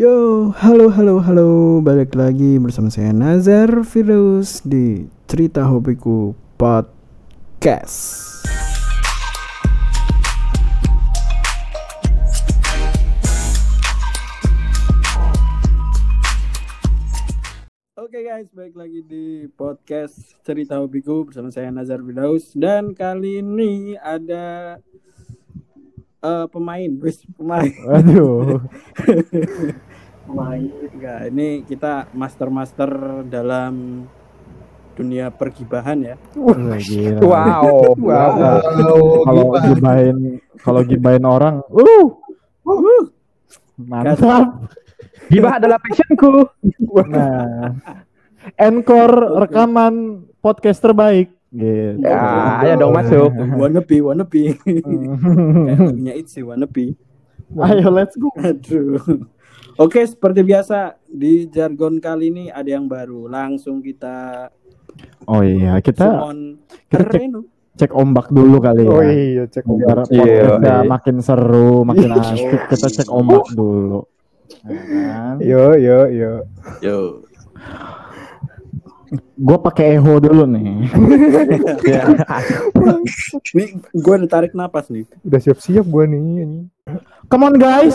Yo, halo halo halo, balik lagi bersama saya Nazar Firdaus di Cerita Hobiku Podcast. Oke guys, balik lagi di podcast Cerita Hobiku bersama saya Nazar Firdaus dan kali ini ada eh, pemain, wis pemain. Aduh. Enggak, ini kita master-master dalam dunia pergibahan ya. Wah, gila. Wow. Wow. Kalau gibain kalau gibain orang, uh, Uh, mantap. Gibah adalah passionku. Nah, encore rekaman podcast terbaik. Gitu. Ya, ayo dong masuk. wannabe, wannabe. Kayak Hmm. lagunya Itzy, wannabe. Ayo let's go. Aduh. Oke, seperti biasa di jargon kali ini ada yang baru. Langsung kita Oh iya, kita kita cek- cek ombak dulu kali ya. Oh iya, cek Biar ombak. podcastnya Iya. makin seru, makin asik. Kita cek ombak dulu. Ya kan? Yo, yo, yo. Yo. Gue pakai eho dulu nih. Nih, gue udah tarik napas nih. Udah siap-siap gua nih. Come on guys,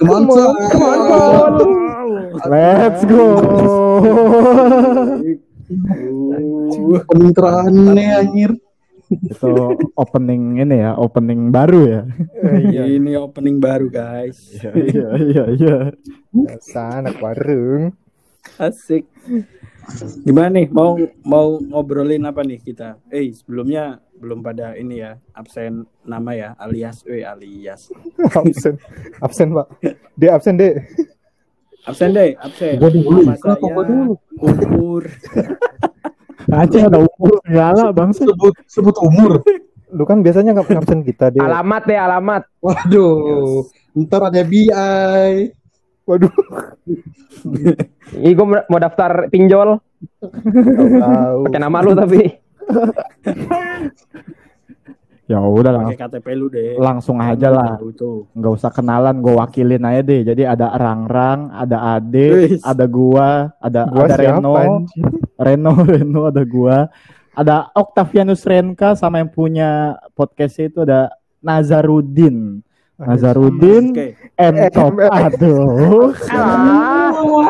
Come on, come on. let's go. Pencitraannya anjir. Itu opening ini ya, opening baru ya. Eh, ini opening baru, guys. Iya iya iya iya. Biasa anak warung. Asik. Gimana nih? Mau mau ngobrolin apa nih kita? Eh, sebelumnya belum pada ini ya, absen nama ya, alias eh alias. absen. Absen, Pak. Dek absen, Dek. Absen deh, absen. Gua dulu, gua dulu? umur. Aja ada umur segala bang. Sebut sebut umur. Lu kan biasanya nggak absen kita, Dek. Alamat deh, alamat. Waduh. Ntar ada BI. Waduh. Ini gue mau daftar pinjol. Tahu. Pakai nama lu tapi. Ya udah Pakai KTP lu deh. langsung aja lah. Nggak usah kenalan, gue wakilin aja deh. Jadi ada Rang-Rang, ada Ade, ada gua, ada Gua ada siapa, Reno? Reno, Reno ada gua, ada Octavianus Renka sama yang punya podcastnya itu ada Nazarudin. Nazarudin. M Top. Aduh.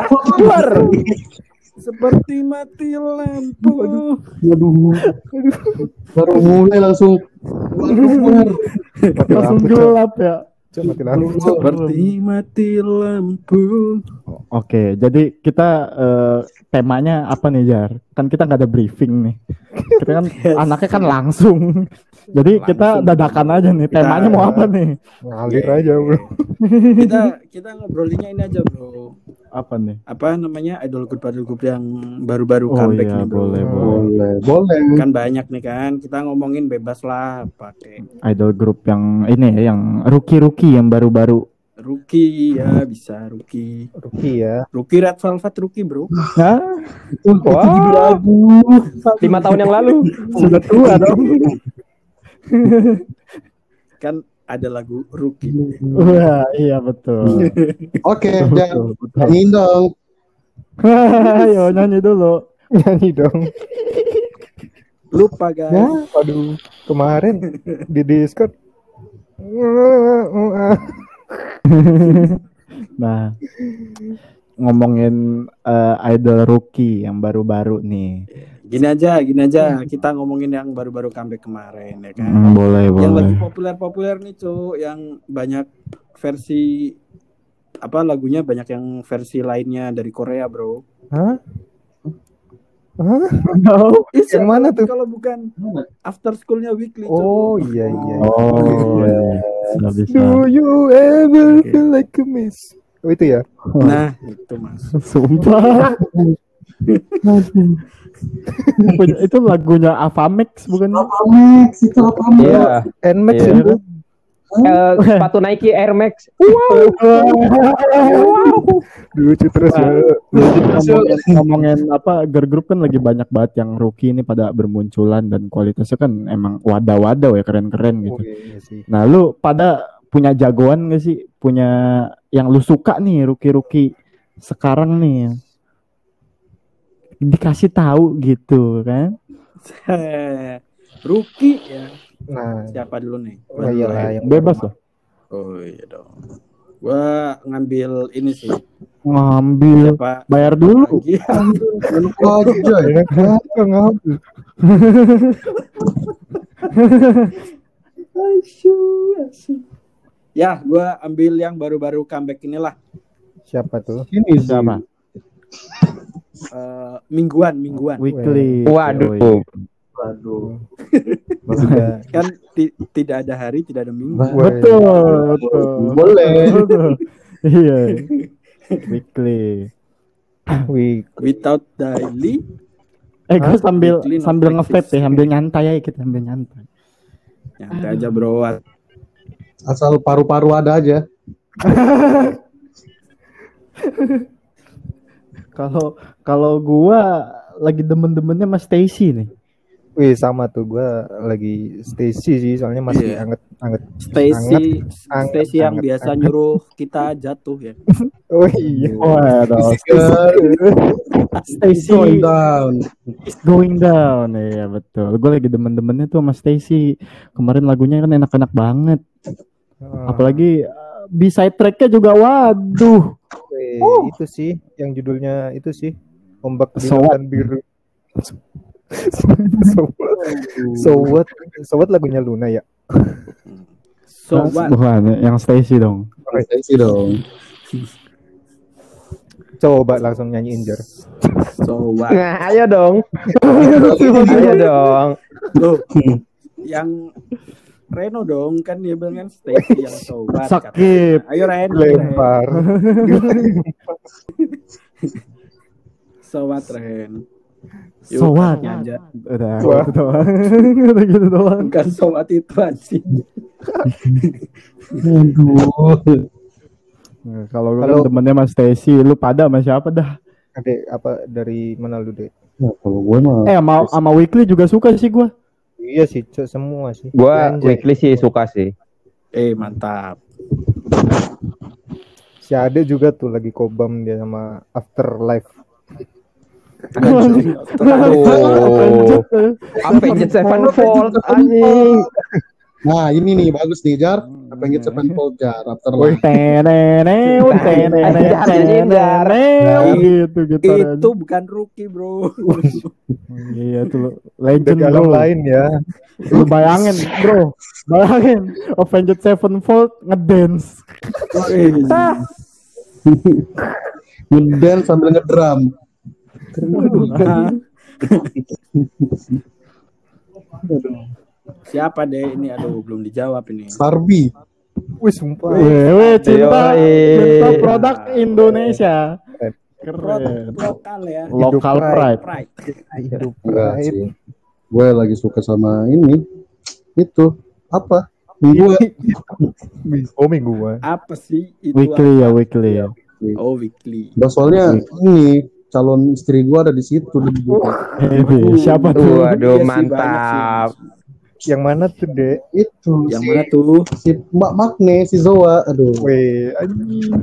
Keluar. Seperti mati lampu. Waduh. Baru mulai langsung. Langsung gelap ya. Mati lampu. Seperti mati lampu. Oke, jadi kita eh, temanya apa nih Jar? Kan kita nggak ada briefing nih. Kita kan Yes. anaknya kan langsung. Jadi kita Langsung. dadakan aja nih. Kita- Temanya mau apa nih? Ngalir aja, Bro. Kita kita ngobrolinnya ini aja, Bro. Apa nih? Apa namanya? Idol group idol group yang baru-baru Oh comeback iya, nih, Bro. boleh, Boleh. Boleh. Kan banyak nih kan. Kita ngomongin bebas lah pakai Idol group yang ini ya, yang rookie-rookie yang baru-baru. Rookie ya bisa Rookie. Ruki ya. Rookie Red Velvet Rookie, Bro. Hah? Wah, lima tahun yang lalu. Sudah tua dong. Kan ada lagu Rookie. Wah, iya betul. Oke, jangan nyanyiin dong. Ayo nyanyi dulu. Nyanyi dong. Lupa, guys. Ya, waduh. Kemarin di Discord. Nah, ngomongin eh, idol rookie yang baru-baru nih. Gini aja, gini aja. Kita ngomongin yang baru-baru comeback kemarin ya kan. Hmm, boleh, yang lagi boleh. populer-populer nih cuy yang banyak versi apa lagunya banyak yang versi lainnya dari Korea bro Hah? Hah? Oh, Ih, Yang mana tuh? kalau bukan after schoolnya weekly. Oh, iya, iya. Oh, iya. Bisa, bisa. Do you ever feel like a miss? Oh, itu ya? nah itu mas Sumpah. Itu lagunya Avamix bukan? Apamex, itu Apamex. Iya. Nmax Iya. itu. Eh, sepatu Nike Air Max. Lucu terus ya. Jadi ngomongin, ngomongin apa girl group kan lagi banyak banget yang rookie ini pada bermunculan dan kualitasnya kan emang wadah-wadah ya keren-keren gitu. Oh, iya sih. Nah, lu pada punya jagoan gak sih? Punya yang lu suka nih rookie-rookie sekarang nih dikasih tahu gitu kan Rookie ya. Nah, Siapa dulu nih? oh iyalah yang bebas loh Oh iya dong. Gua ngambil ini sih. ngambil Siapa? bayar dulu Lagi. Enak aja ya. Kenapa ngambil? Asyuh, asyuh. Ya, gua ambil yang baru-baru comeback inilah. Siapa tuh? Ini sih. siapa Eh, mingguan, mingguan. weekly Waduh. Waduh. Maksudnya Kan ti- tidak ada hari, tidak ada minggu. Betul betul Boleh. Iya weekly Wih, Without daily, eh gue sambil Weekly sambil nge-vape ya sambil nyantai aja kita sambil nyantai nyantai aja bro. asal paru-paru ada aja. kalau kalau gua lagi demen-demennya mas Stacy nih wih sama tuh gua lagi Stacy sih soalnya masih Iya. anget anget. Stacy, Stacy yang anget, biasa anget. nyuruh kita jatuh ya. Oh iya. Waduh, Stacy Going down. is going down. Iya betul. Gue lagi demen-demennya tuh sama Stacy. Kemarin lagunya kan enak-enak banget. Ah, Apalagi uh, B-side tracknya juga waduh. Oh. itu sih yang judulnya itu sih ombak lautan biru. so, what? so what? So what lagunya Luna ya? So what? Bukan, yang Stacy dong. Sih dong. Coba langsung nyanyiin Jar. So what? Nah, ayo dong. ayo dong. Loh, yang Reno dong kan dia bilang kan Stacy yang so what. Sakit. katanya. Ayo Ren. Lempar. So what Ren. Yuk, So what? Nyanja. Udah, gitu doang. Udah gitu doang. Bukan so what itu anjing. Aduh. Nah, Kalau gue kan temennya Mas Stacy, lu pada sama siapa dah? Adek apa dari mana lu deh? Ya, kalau gue mah Eh sama sama Weekly juga suka sih gue. Iya sih, Cok, semua sih. Gua Anjay. weekly sih suka sih. Eh mantap. Si Ade juga tuh lagi kobam dia sama Afterlife. Aduh. Avenged Sevenfold anjing. Nah, ini nih bagus nih Jar. Apa yang Sevenfold Jar after Wih, teneneu, teneneu, teneneu, gitu gitu. Itu bukan rookie bro. Iya tuh legend bro. lain ya. Lu bayangin bro, bayangin Avenged Sevenfold ngedance. Ngedance sambil ngedrum. Siapa deh ini? Aduh belum dijawab ini. Starby. Wih, sumpah. Weh, cinta, produk Indonesia. Keren. Lokal ya. Local Hidup pride. Pride. Hidup pride. Gue lagi suka sama ini. Itu apa? Minggu Oh mingguan. Apa sih itu? Weekly ya, weekly ya. Oh weekly. Nah, soalnya ini calon istri gue ada di situ di Eh, siapa tuh? Waduh, Iya mantap. Yang mana tuh, Dek? itu Yang si, mana tuh? si Mbak Magne si Zoa aduh Weh, anjing.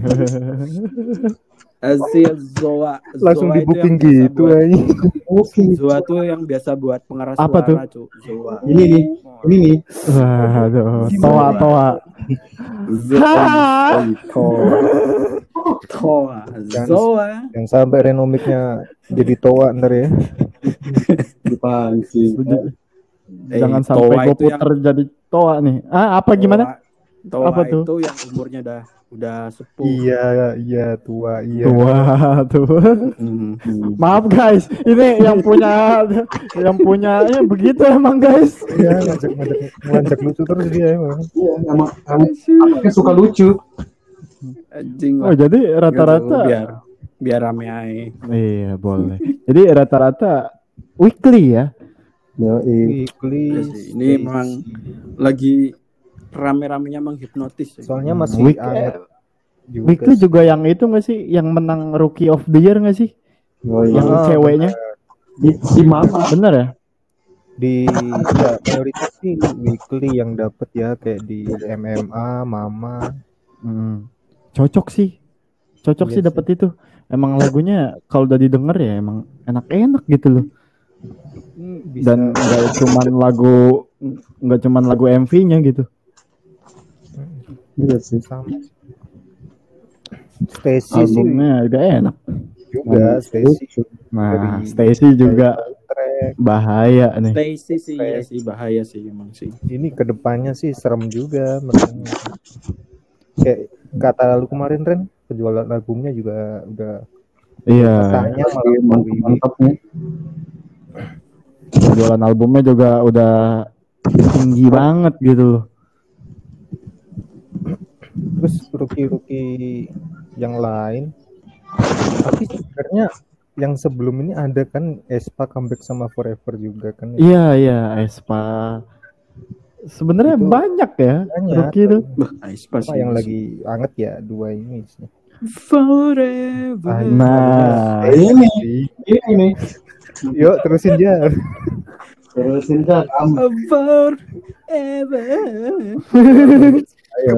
Azil Zoa. Langsung Zoa di itu booking gitu anjing. oke Zoa tuh yang biasa buat pengeras Apa tuh? suara, Cuk. Zoa. ini nih ini nih Waduh, toa toa. Zoa. Toa. Toa. Zoa. Yang sampai renomiknya jadi toa ntar ya. dipancing Eh, Jangan sampai gue itu yang- puter jadi toa nih. Ah, apa gimana? Toa, Apa tuh? itu yang umurnya udah udah sepuh. Iya, iya tua, iya. Wah, tuh. Hmm. Maaf guys, ini yang punya yang punya ya begitu emang guys. Iya, ngajak ngajak ngajak lucu terus dia emang. iya emang anaknya suka lucu Anjing Oh, jadi rata-rata biar biar rame aja. Iya, boleh. Jadi rata-rata weekly ya. Ya Weekly. Iya Ini memang lagi rame-ramenya menghipnotis. ya. Soalnya masih Week- anget juga. Weekly juga yang itu nggak sih yang menang rookie of the year nggak sih? oh, Yang iya. Ah, ceweknya. si mama Bener ya? di ya, mayoritas sih weekly yang dapet ya kayak di MMA, Mama. Hmm. cocok sih cocok Iya sih sih. dapat itu emang lagunya kalau udah didengar ya emang enak-enak gitu loh Bisa. dan nggak cuman lagu nggak cuman lagu MV-nya gitu. Iya sih. sama. Stacy sih. Albumnya udah enak. Juga Stacy. nah Stacy juga track. bahaya nih. Stacy sih ya sih bahaya sih emang sih. ini ke depannya sih serem juga menurutnya. kayak kata lu kemarin Ren penjualan albumnya juga udah iya. katanya malah mantap mantap-mantapnya. Penjualan albumnya juga udah tinggi banget gitu loh terus rookie-rookie yang lain tapi sebenarnya yang sebelum ini ada kan Espa comeback sama Forever juga kan iya iya Espa sebenarnya banyak ya banyak. rookie itu Aespa Cuma sih. yang lagi anget ya dua ini sih. Forever. nah Ini, ini nih. Yuk terusin aja. Terusin kan. Am. Forever. Ayo.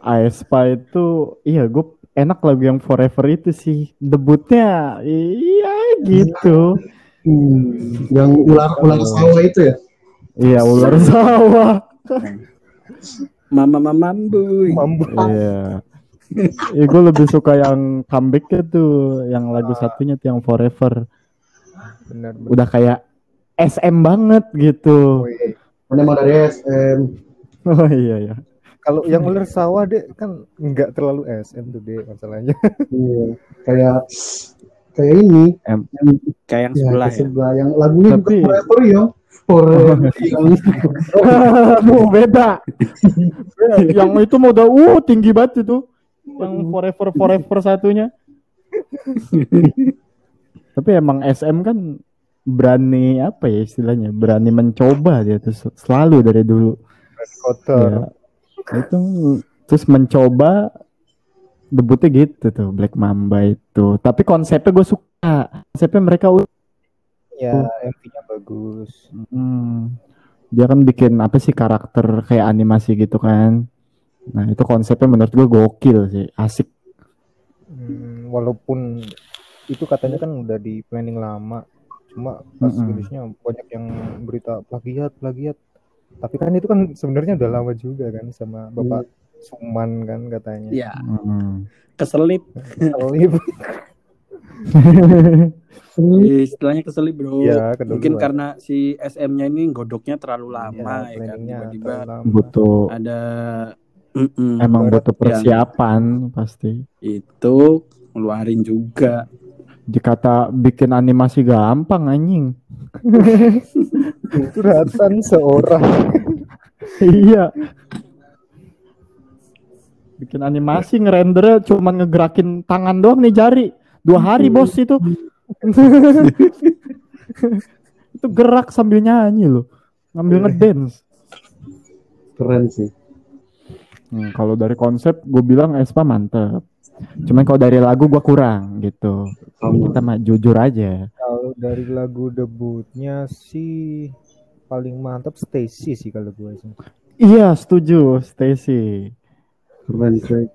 Aespa itu iya gue enak lagu yang Forever itu sih debutnya iya gitu Hmm, yang ular ular sawah itu ya. iya ular sawah Mama mamambu. Mambu. iya Iya gue lebih suka yang comebacknya tuh yang lagu satunya tuh yang Forever Benar benar. udah kayak SM banget gitu Woi. Ini emang dari SM. oh iya ya Kalau yang ular sawah deh kan nggak terlalu SM tuh deh masalahnya. Iya. Kayak kayak ini. Yang, Kayak yang ya, sebelah ya. sebelah. Yang lagunya Tapi- juga forever ya. Yang oh, beda. Yang itu mau udah uh tinggi banget itu. Yang Forever Forever satunya. Tapi emang SM kan berani apa ya istilahnya? Berani mencoba dia tuh se- selalu dari dulu. Kotor. ya itu terus mencoba debutnya gitu tuh Black Mamba itu. Tapi konsepnya gue suka. Konsepnya mereka u- Ya MV-nya bagus. hmm, dia kan bikin apa sih karakter kayak animasi gitu kan nah itu konsepnya menurut gue gokil sih asik Hmm, walaupun itu katanya kan udah di planning lama. Cuma pas Mm-mm. rilisnya banyak yang berita plagiat plagiat. Tapi kan itu kan sebenarnya udah lama juga kan sama Bapak Suman kan katanya. Ya, Hmm. keselip. Selip. Eh, Istilahnya keselip, Bro. Iya, keduluan. Mungkin karena si SM-nya ini godoknya terlalu lama Ya, ya, kan. Tiba-tiba butuh ada Mm-mm. emang butuh persiapan pasti itu ngeluarin juga. dikata bikin animasi gampang anjing curhatan seorang iya bikin animasi ngerendernya cuman ngegerakin tangan doang nih jari dua hari bos itu itu gerak sambil nyanyi loh ngambil ngedance Keren sih. Hmm, kalau dari konsep gue bilang Espa mantep cuman kalau dari lagu gue kurang gitu Sama. kita mah jujur aja kalau dari lagu debutnya sih paling mantap Stacy sih kalau gue sih iya setuju Stacy Keren sih.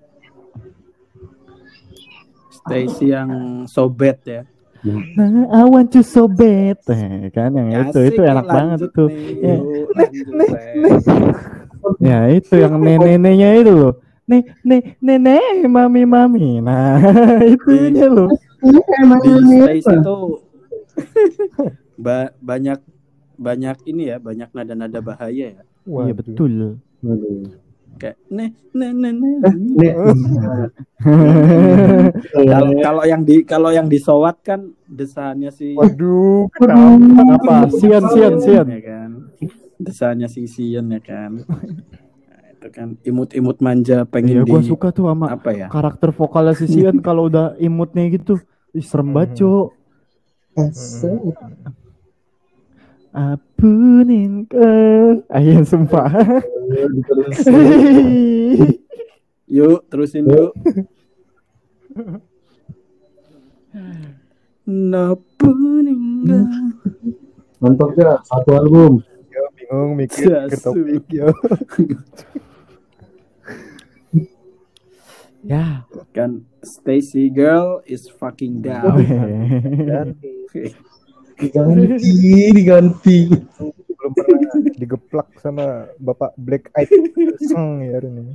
Stacy yang sobet ya. Nah, I want you so bad Eh, kan yang itu Asik itu nih, enak banget lanjut tuh nih. Ya. Lanjut, Ren. ya itu yang nenek-neneknya itu loh nek nek nenek mami mami nah itunya loh Di Stacy tuh ba- banyak banyak ini ya, banyak nada-nada bahaya ya. iya betul. Kayak ne ne ne ne. Nih. Kalau kalau yang di kalau yang disowat kan desahannya si waduh apa sian sian sian ya kan. Desahannya si Sian ya kan. Nah, itu kan imut-imut manja pengen iya di gue suka tuh sama apa ya? karakter vokalnya si Sian kalau udah imutnya gitu Ih, serem banget Cuk. Apunin ke ayan sumpah Yuk, terusin yuk. Napun enggak. Mantap ya, satu album. ya bingung mikir Jasu. topik ya. Ya. kan Stacy girl is fucking down. Diganti, diganti. belum pernah digeplak sama Bapak Black Eyed Seng ya hari ini.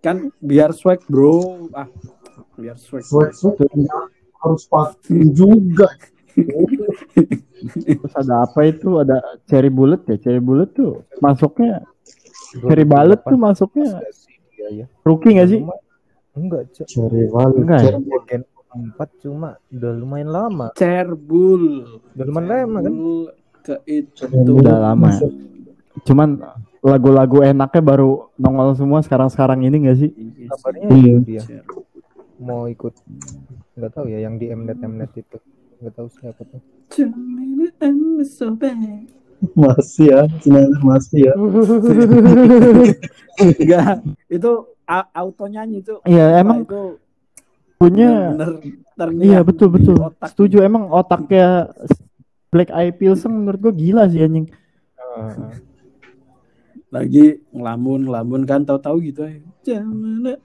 kan biar swag bro. Ah, biar swag. Swag, swag, harus pakai juga. Terus ada apa itu? Ada cherry bullet ya? Cherry bullet tuh masuknya cherry bullet tuh masuknya Iya ya. rookie gak sih? Enggak, Cok. Cari balik. Enggak ya? 4 cuma udah lumayan lama. Cerbul. Udah lumayan lama kan? Ke itu. Udah lama. Cuman lagu-lagu enaknya baru nongol semua sekarang-sekarang ini gak sih? Kabarnya Iya. dia mau ikut nggak tahu ya yang di Mnet Mnet itu nggak tahu siapa tuh. Masih ya, sebenarnya masih ya. Enggak, itu auto nyanyi tuh. Iya emang itu punya Iya betul di betul. otak. Setuju emang otaknya Black Eye Pilsen menurut gua gila sih anjing. Lagi ngelamun ngelamun kan tahu-tahu gitu ya. Jangan.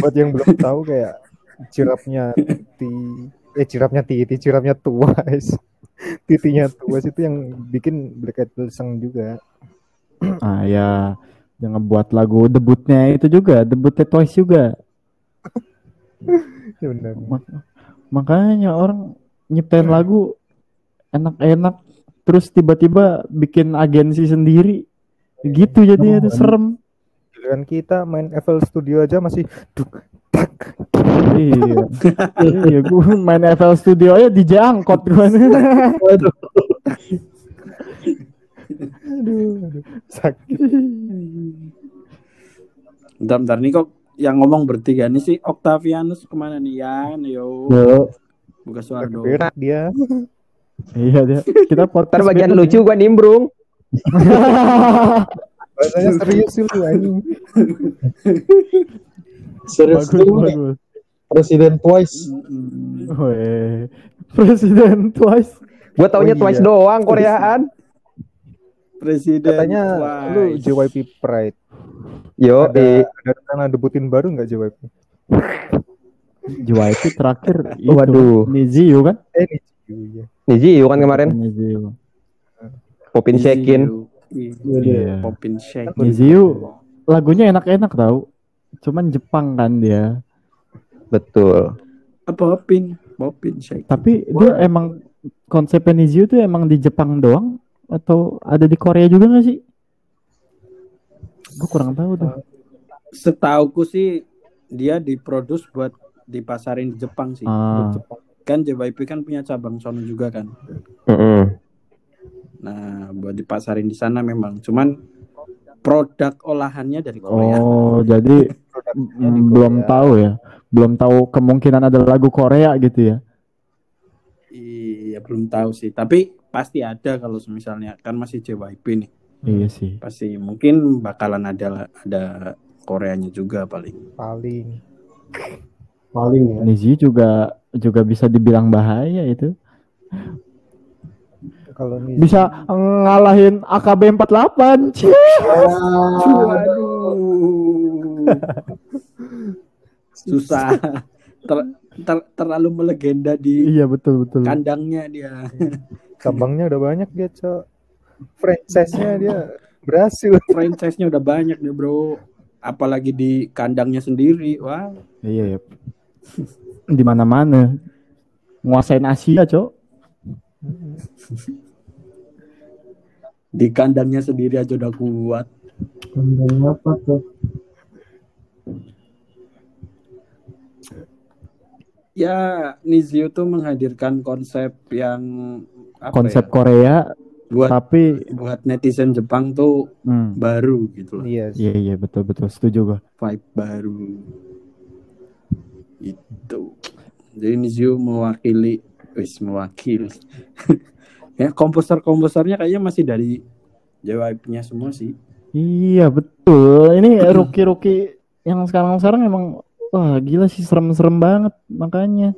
Buat yang belum tahu kayak cirapnya titi eh cirapnya titi cirapnya tuas titinya tuas itu yang bikin Black Eyed Pilseng juga. ah ya yang ngebuat lagu debutnya itu juga debutnya Twice juga. Ya benar. Mak- makanya orang nyiptain lagu enak-enak terus tiba-tiba bikin agensi sendiri. Gitu jadinya itu serem. Giliran kita main FL Studio aja masih duk tak. iya. Iya gua main FL Studio aja DJ angkot Waduh, Aduh, aduh, sakit. Bentar, bentar nih kok yang ngomong bertiga nih sih Octavianus ke mana nih Yan? Yo, yo, buka suara dong. berak dia. iya dia kita podcast bagian beda lucu gua nimbrung. Bahasanya serius sih lu anjing. serius bagus tuh bagus Presiden Twice. Weh, Presiden Twice Gua taunya Oh, Twice iya. doang Koreaan. Presiden Katanya lu Twice. JYP Pride. Yo, Ada ada rencana debutin baru nggak JYP? JYP terakhir itu Waduh. Niziu kan Eh nih ya. Kan kemarin Niziu Popin Shekin. Iya. Iya. Popin Shake. Niziu lagunya enak-enak tau cuman Jepang kan dia Betul. Apa Popin? Popin Shake. tapi dia emang konsepnya Niziu tuh emang di Jepang doang atau ada di Korea juga gak sih gue kurang tahu tuh Setauku sih dia diproduce buat dipasarin di Jepang sih. ah, Kan JYP kan punya cabang sono juga kan. Mm-mm. Nah, buat dipasarin di sana memang. Cuman produk olahannya dari Korea. oh jadi mm, belum Korea. tahu ya belum tahu kemungkinan ada lagu Korea gitu ya Iya, belum tahu sih. Tapi pasti ada kalau misalnya kan masih JYP nih. iya sih Pasti mungkin bakalan ada ada Koreanya juga paling. paling Paling ya. Niziu juga juga bisa dibilang bahaya itu kalau nih bisa ngalahin AKB 48 Cie. Waduh. Susah. Ter- ter- terlalu melegenda di iya betul betul kandangnya dia. Cabangnya udah banyak dia cok franchise-nya dia berhasil Franchise-nya udah banyak nih, Bro. Apalagi di kandangnya sendiri. Wah, iya ya di mana mana nguasain Asia cok di kandangnya sendiri aja udah kuat. Kandang apa tuh? Ya, Nizio tuh menghadirkan konsep yang apa konsep ya, Korea buat tapi buat netizen Jepang tuh hmm, baru gitu loh. iya iya iya betul betul setuju gua Vibe baru. Itu. Jadi Nizio mewakili wis mewakili. ya, komposer-komposernya kayaknya masih dari JYP-nya semua sih. iya betul ini rookie rookie yang sekarang sekarang emang wah gila sih serem serem banget makanya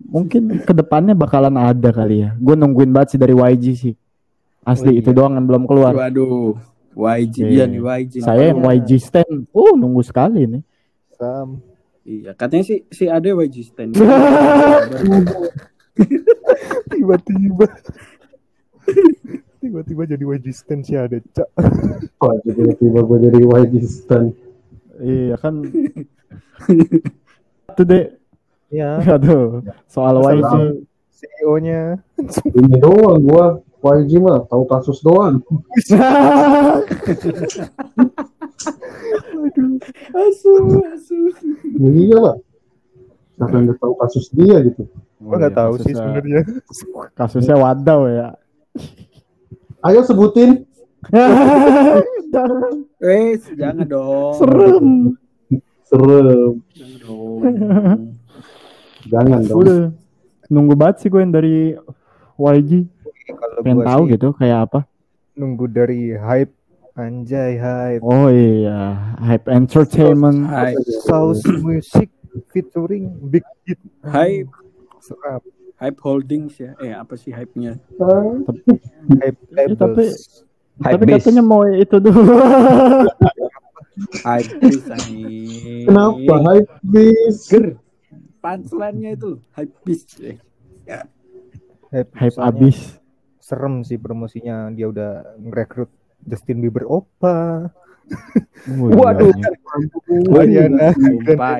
mungkin ke depannya bakalan ada kali ya. Gue nungguin banget sih dari YG sih. Asli Oh, itu iya. doang yang belum keluar. Waduh. YG Iya. iya nih YG. Saya yang YG stand. Oh nunggu sekali nih. Sam. Iya, katanya sih si Ade YG stand. Tiba-tiba. Tiba-tiba jadi YG stand sih ada, Cak. Wah, tiba-tiba gue dari YG Stan. Iya kan. Tuh deh. Ya, Aduh. Soal YG. CEO-nya. Ini doang gua YG mah tahu kasus doang. asu, asu. Iya lah. Siapa yang tahu kasus dia gitu. Gua nggak tahu sih sebenarnya. Kasusnya wadaw ya. Ayo sebutin. Eh, jangan dong. Serem. Serem. Jangan dong. Jangan dong. Udah. Nunggu banget sih gue yang dari YG. Kalau Pengen tahu sih gitu kayak apa. nunggu dari hype anjay hype Oh iya, Hype Entertainment. Hai, South Music featuring Big Hit hype, Serap. hype holdings ya. Eh, apa sih hype-nya? hype Eh, tapi labels Hype tapi katanya mau itu dulu. Hype beast anjing. Kenapa hype beast? Ger. Punchline-nya itu loh, hype. Eh, hype, Hype soalnya abis. serem sih promosinya dia udah ngerekrut Justin Bieber Opa Oh, Waduh. Sumpah, Grande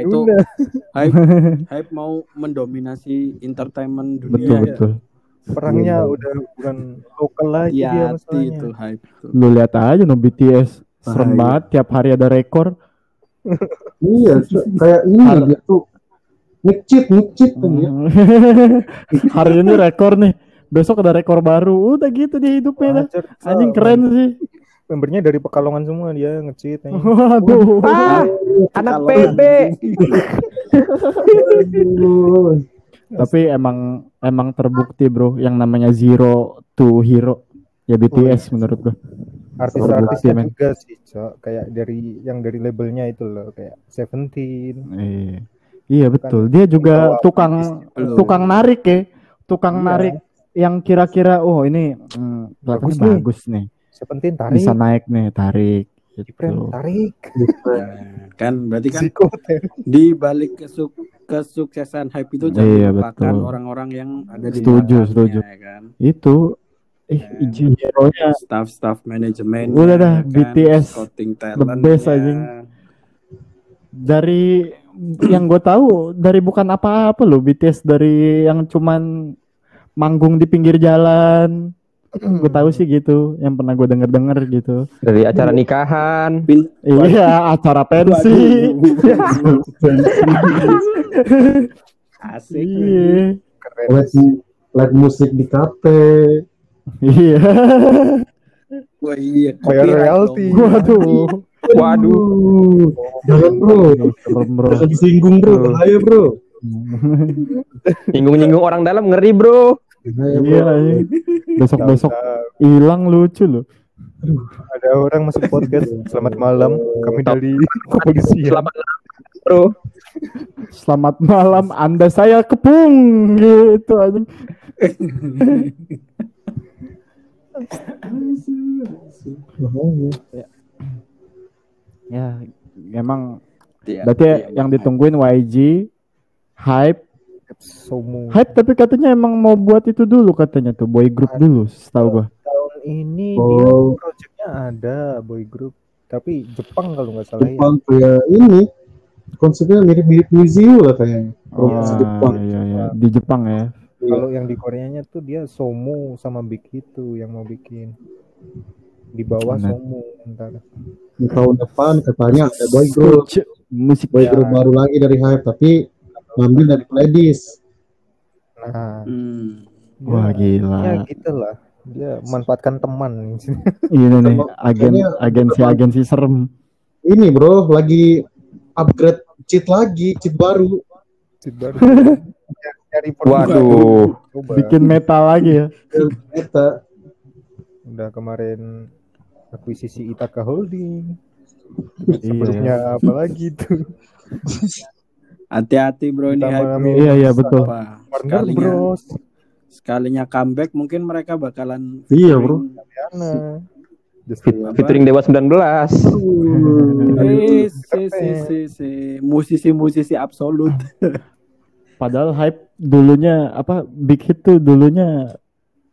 itu hype hype mau mendominasi entertainment dunia Betul ya. betul. perangnya udah bukan lokal lagi dia Iya, hati masalahnya itu hype itu. Lu lihat aja no BTS. Serem banget tiap hari ada rekor. Iya, kayak ini Har- dia ngecit ngecit kan ya. hari ini rekor nih. Besok ada rekor baru. Udah gitu dia hidupnya dah. Wajar, Anjing keren sih. membernya dari Pekalongan semua dia ngecit. Waduh. Ah, anak PB. Tapi emang emang terbukti bro yang namanya zero to hero ya BTS menurut gua. artis-artisnya men. juga sih Cok. kayak dari yang dari labelnya itu loh kayak Seventeen Iya. Iya betul. Dia juga tukang tukang narik ya. Tukang Iya. narik yang kira-kira oh ini hmm, Bagus nih. bagus nih. Seventeen tarik Bisa naik nih, tarik gitu. tarik Nah, kan berarti kan di balik kesuk kesuksesan hype itu jangan Iya, orang-orang yang ada di Setuju, setuju. ya kan. Itu eh hero-nya staff-staff manajemen Udah dah, BTS, scouting the talent best, anjing. dari yang gue tahu dari bukan apa-apa loh BTS dari yang cuman manggung di pinggir jalan. Gue tahu sih gitu yang pernah gue denger denger gitu. Dari acara nikahan. Pin iya acara pensi. Asik. Iya. Keren. Live, live musik di kafe. iya. Wah iya. Royalti. dong. waduh Waduh. Jangan bro. serem bro Jangan disinggung bro. Bro. Bahaya bro. Nyinggung-nyinggung orang dalam ngeri, Bro. Bro. iya besok besok hilang lucu loh ada orang masuk podcast selamat malam kami dari kepolisian Selamat malam, Bro. selamat malam anda saya kepung gitu anjing Bahaya. Ya emang Iya, berarti iya, yang ditungguin YG hype. Somu hype tapi katanya emang mau buat itu dulu katanya tuh boy group dulu setahu gua. tahun ini Oh. dia projectnya ada boy group tapi Jepang kalau nggak salah ya. Jepang kayak ini konsepnya mirip-mirip Miziu lah kayaknya. Oh, Produksi Jepang. iya iya di Jepang ya. Kalau yang di Koreanya tuh dia Somu sama Big itu yang mau bikin di bawah. Somu ntar Di tahun depan katanya ada boy group, musik boy Ya. group baru lagi dari Hype tapi ngambil dari Pledis. nah Hmm. wah ya, gila ya gitu lah dia manfaatkan teman ini nih agen agensi agensi serem Ini bro lagi upgrade cheat lagi, cheat baru. Cheat baru. Waduh. bikin metal lagi ya Eta udah kemarin akuisisi Itaka Holding iya, sebelumnya apa lagi tuh hati-hati bro ini hype. Iya, iya, betul. Apa? Warner sekalinya Bros. sekalinya comeback mungkin mereka bakalan Iya, bro. Featuring Dewa 19. Eh, si, si, si, si, musisi-musisi absolut. Padahal hype dulunya apa big hit tuh dulunya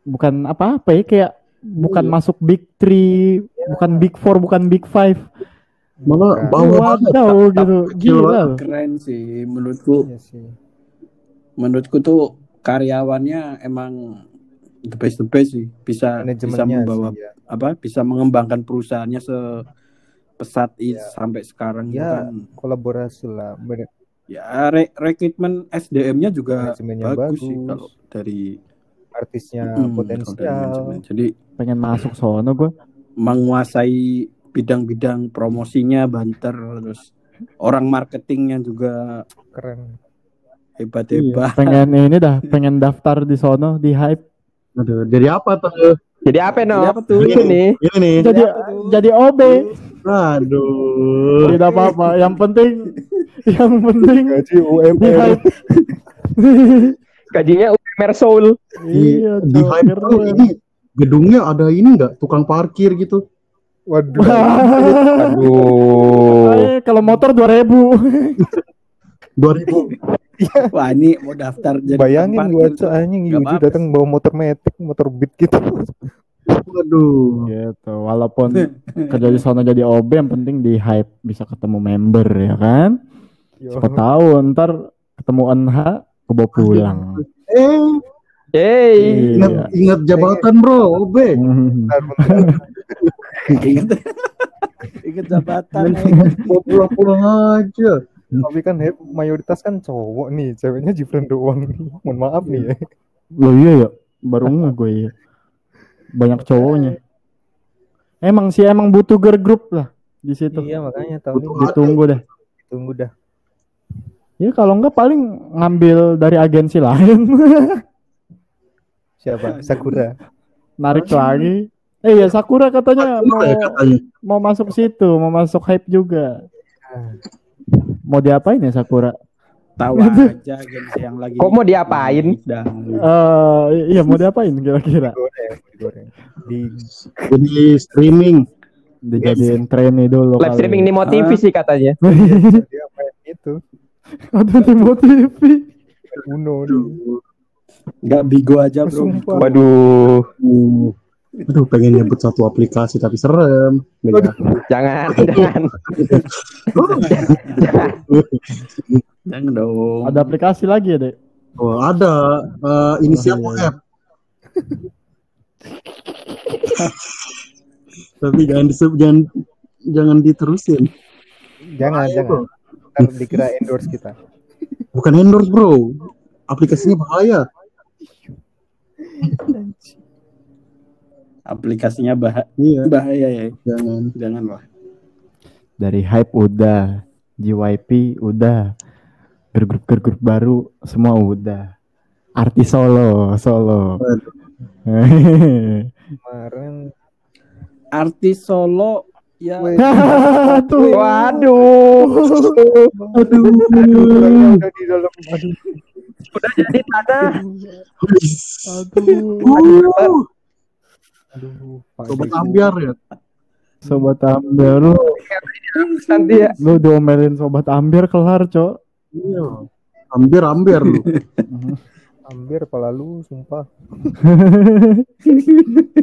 bukan apa-apa ya kayak bukan Iya. masuk big three, bukan big four, bukan big five. Malah bawah banget. Wadaw gitu. kecil Gila. Keren sih menurutku. Iya sih. Menurutku tuh karyawannya emang the best the best sih. Bisa bisa membawa sih, ya. apa? Bisa mengembangkan perusahaannya sepesat ini Ya. sampai sekarang Ya. kan. kolaborasi lah. Bener. Ya re rekrutmen SDM-nya juga bagus, bagus. sih kalau dari Artisnya Mm, dari potensial. Jadi Pengen masuk sono gue. menguasai bidang-bidang promosinya banter terus orang marketingnya juga Keren. hebat-hebat. Pengen ini dah, pengen daftar di sono di hype. Aduh, jadi apa tuh? Jadi apa no? Jadi apa tuh? Ini nih. Ini nih. Jadi apa tuh? jadi OB. Aduh. Tidak apa-apa. Yang penting yang penting Gaji UMR. Gajinya UMR Soul. Di, iya, di hype tuh ini gedungnya ada ini enggak tukang parkir gitu. Waduh. Aduh. Eh, kalau motor 2000 2000 Wah ini mau daftar jadi Bayangin gitu. cok anjing Yuji datang bawa motor metik, motor beat gitu. Waduh. gitu walaupun kerja di sono jadi OB yang penting di hype bisa ketemu member ya kan siapa tahu ntar ketemu NH gue bawa pulang Eh, Hey. ingat, Iya. ingat jabatan bro, OB. Ingat ingat jabatan. Mau pulang-pulang aja. Tapi kan Hep mayoritas kan cowok nih, ceweknya Jifren doang nih. Mohon maaf nih ya. Loh iya ya baru nggak gue ya banyak cowoknya emang sih emang butuh girl group lah di situ Iya makanya tahun ini ditunggu deh tunggu dah. Ya kalau enggak paling ngambil dari agensi lain Siapa? Sakura. narik lagi eh ya Sakura katanya mau Apa ya katanya? mau masuk situ mau masuk hype juga mau diapain ya Sakura Tahu aja agensi yang lagi. Kok mau diapain? Eh iya mau diapain kira-kira. Di Jadi streaming. dijadiin trainee dulu Live streaming Nemo TV sih katanya. dia main itu. ada Timo TV Uno nih. nggak bigo aja bro. Sumpah. Waduh. Uh, aduh pengen nyebut satu aplikasi tapi serem. Jangan, jangan. Jangan dong. ada aplikasi lagi ya dek Oh, ada eh, inisial Oh, iya. F. tapi jangan disebut jangan jangan diterusin. Jangan, Bahaya, jangan. Ntar dikira endorse kita. Bukan endorse bro. Aplikasinya bahaya. Aplikasinya bah Iya, bahaya ya. jangan. Jangan lah. dari hype udah JYP udah grup grup grup baru semua udah artis solo solo Kemarin Artis solo ya. Weh. Tuh. Waduh. Aduh. aduh. Udah jadi tanah. Aduh. Uh, Aduh, sobat ambiar ya. sobat ambil lu Nanti ya. lu diomelin sobat ambil kelar cok Iya. Ambiar ambiar lu. Ambil pala lu, sumpah.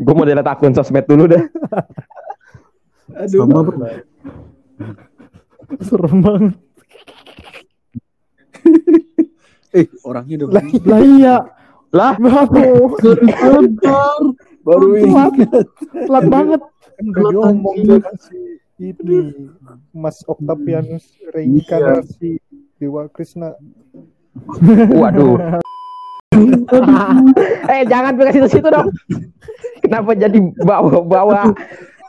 Gue mau delete akun sosmed dulu dah. Aduh. Sama bro. serem banget Eh, orangnya udah Lah, lah iya Lah, Aduh, Sebentar. baru Telat. ingat. telat banget kan udah diomong sama si ini Mas Octavianus reinkarnasi Dewa Krishna. waduh. eh, jangan ke situ-situ dong. Kenapa jadi bawa-bawa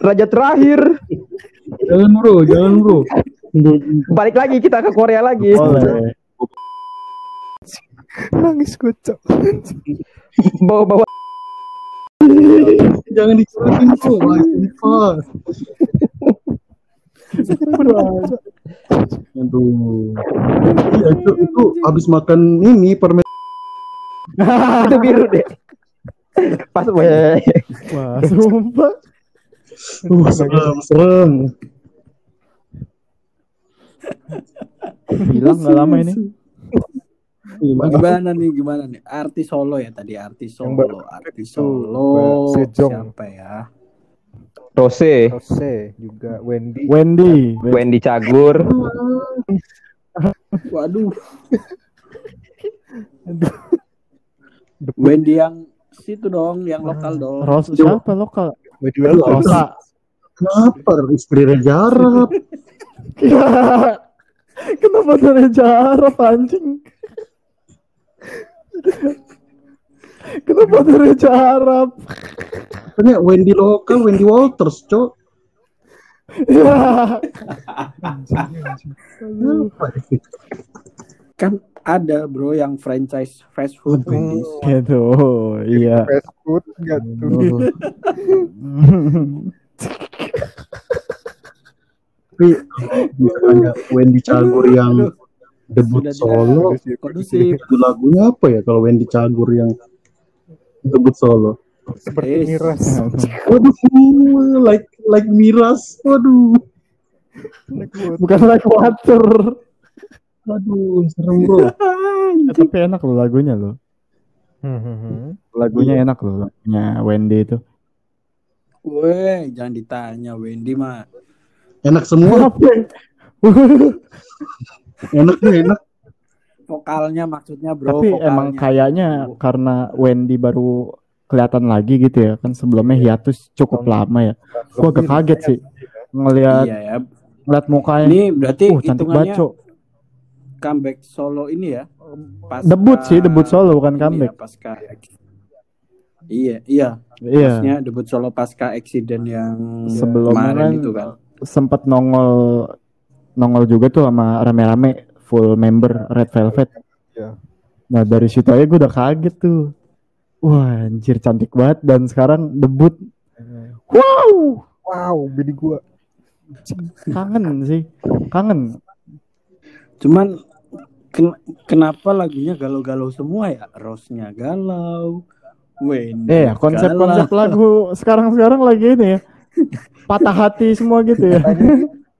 raja terakhir? Jangan bro, jangan bro. Balik lagi kita ke Korea lagi. Nangis gue, Cok. Bawa-bawa Jangan dicerahin bro. Aduh. Iya, itu, itu habis makan ini permen itu biru deh. Pas weh. Wah, sumpah. Uh, serem, serem. Hilang nggak lama ini. Gimana? Gimana nih, gimana nih? Artis Solo ya tadi, artis Solo, artis Solo. Sejong. Siapa ya? Rose, Rose juga Wendy. Wendy. Wendy Cagur, Waduh. Wendy yang situ dong, yang lokal dong. Ros siapa lokal? Wendy Rosa. Kenapa istri Reza Arab? Kenapa dari jarak anjing? Kenapa dari jarak? Katanya Wendy lokal, Wendy Walters, cok. Ya. Kan ada bro yang franchise fast food Wendy's. gitu, iya. Fast food enggak tuh. Tapi misalnya Wendy Cagur yang debut Sudah solo, Kondusif. itu lagunya apa ya kalau Wendy Cagur yang debut solo? Seperti Yes. miras. Waduh, like like miras. Waduh, Bukan like water. Waduh, serem bro. Eh, tapi enak loh lagunya loh. Hmm, Lagunya enak loh, lagunya Wendy itu. Weh, jangan ditanya Wendy mah. Enak semua, enak tuh enak. Vokalnya maksudnya bro. Tapi vokalnya. emang kayaknya karena Wendy baru kelihatan lagi gitu ya kan sebelumnya hiatus cukup lama ya. Gua agak kaget sih ngelihat Iya ya. ngeliat mukanya. Ini berarti Uh, cantik banget, hitungannya Cok. Comeback solo ini ya. Pasca- Debut sih, debut solo bukan ini comeback. Ya, pasca Iya, iya. Iya. Maksudnya debut solo pasca accident yang Sebelumnya kemarin kan itu kan. sempat nongol nongol juga tuh sama rame-rame full member Red Velvet. Iya. Nah dari situ aja gue udah kaget tuh. Wah anjir cantik banget dan sekarang debut. Wow Wow, bini gua. kangen sih kangen. Cuman ken- kenapa lagunya galau-galau semua ya? Rose-nya galau. Wendy Eh ya konsep-konsep lagu sekarang-sekarang lagi ini ya patah hati semua gitu ya.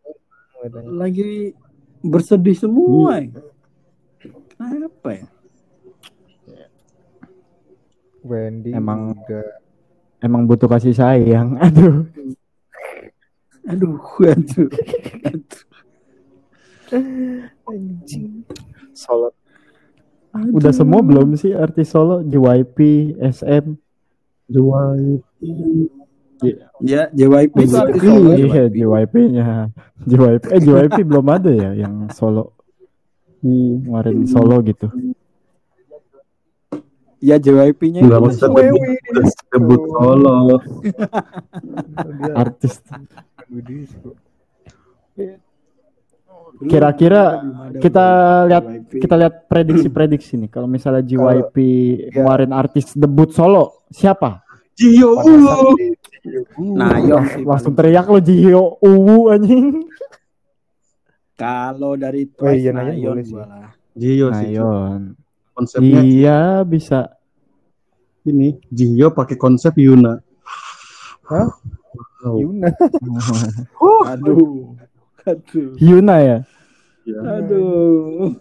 lagi bersedih semua. ya. Kenapa ya? Wendy Emang- udah Emang butuh kasih sayang. Aduh. Aduh, aduh. aduh. Solo. Udah semua belum sih artis solo JYP, SM? Jual Ya, JYP Itu berarti artis solo, ini. Iya JYP. JYP-nya. JYP eh JYP belum ada ya yang solo kemarin solo gitu. Ya JYP-nya Enggak itu maksudnya solo. Artis. Kira-kira kita lihat JYP. kita lihat prediksi-prediksi nih. Kalau misalnya JYP ya. kemarin artis debut solo, siapa? Saat di- Nah, yo sih, Langsung teriak lo Jihyo Uwu anjing. kalau dari Oh, Twice iya, nah, boleh sih. Gio sih. Nayon. Konsepnya Iya bisa. ini Gio pakai konsep Yuna. Hah? Wow. Yuna. Aduh. Aduh. Hyuna ya. Ya. Aduh.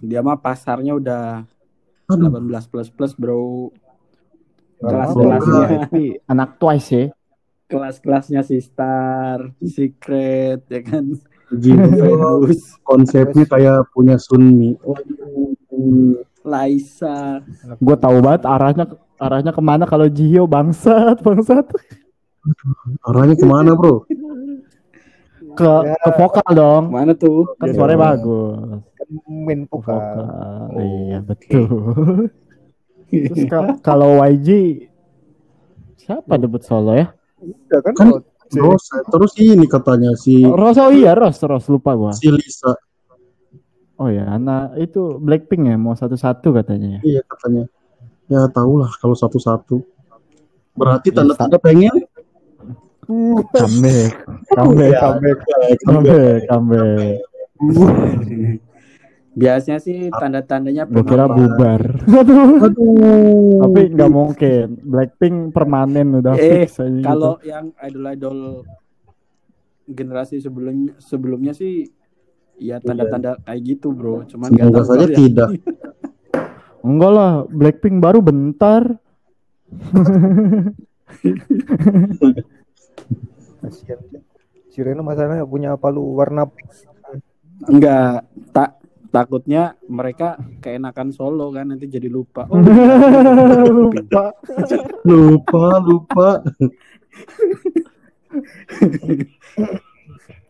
Dia mah pasarnya udah Aduh. 18 plus plus bro. Oh, Kelas-kelasnya, Tapi anak Twice ya. kelas-kelasnya si Star, Secret, ya kan. Gio Venus, konsepnya kayak punya Sunmi. Laisa. Gue tahu banget arahnya arahnya ke mana kalau Jihyo bangsat bangsat Arahnya ke mana bro? ke ke vokal dong. Mana tuh? Kan Iya. suaranya bagus. main Ke vokal. vokal. Iya betul. Terus ka- kalau YG siapa debut solo ya? Udah kan Kan kalau C- Terus terus ini katanya si Ros oh iya Ros Ros lupa gua. si Lisa. Oh ya anak itu Blackpink ya mau satu-satu katanya ya. Iya katanya. Ya tahulah kalau satu-satu. Berarti tanda-tanda pengen Comeback, comeback, Ya, comeback, ya, comeback, comeback. Biasanya sih tanda-tandanya Gue kira bubar. Aduh. Aduh. Tapi nggak mungkin. Blackpink permanen udah Eh, fix aja gitu. Kalau yang idol-idol generasi sebelumnya sebelumnya sih ya tanda-tanda kayak gitu, Bro. Cuman nggak Semoga tahu saja ya. tidak. Enggak lah, Blackpink baru bentar. Kasihan. Si Reno masalahnya punya palu warna pink. Enggak, tak takutnya mereka keenakan solo kan nanti jadi lupa. Oh, Lupa. Lupa, lupa.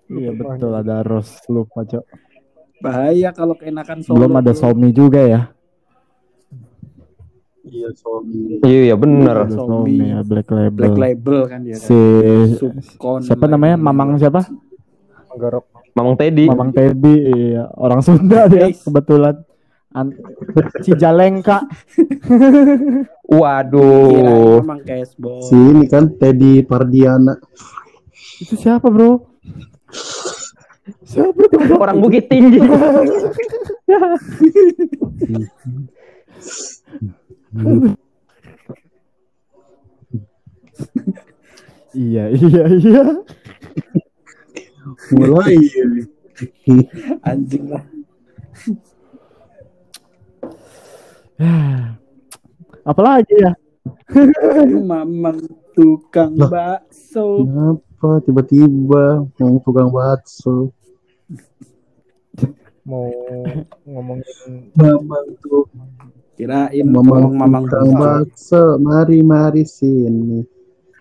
Iya betul ada Ros lupa cok. bahaya kalau keenakan solo. Belum ada. Xiaomi juga ya. Iya. Iya iya bener. Ya Black Label. Black label kan dia. Si Subcon siapa namanya? Mamang siapa? Menggarap. Mamang Teddy. Mamang Teddy, iya. orang Sunda dia kebetulan. An Cijalengka. Waduh. Kirain memang cashball. Si ini kan Teddy Pardiana. Itu siapa bro? Siapa itu? bro? Orang Bukit Tinggi. Iya iya iya. Mulai. Anjing lah. Apalagi ya? Mamang tukang Lah. bakso. Kenapa tiba-tiba yang tukang bakso? Mau ngomongin Mamang tuh, Kirain mamang, ngomong mamang bakso. Mari, mari sini.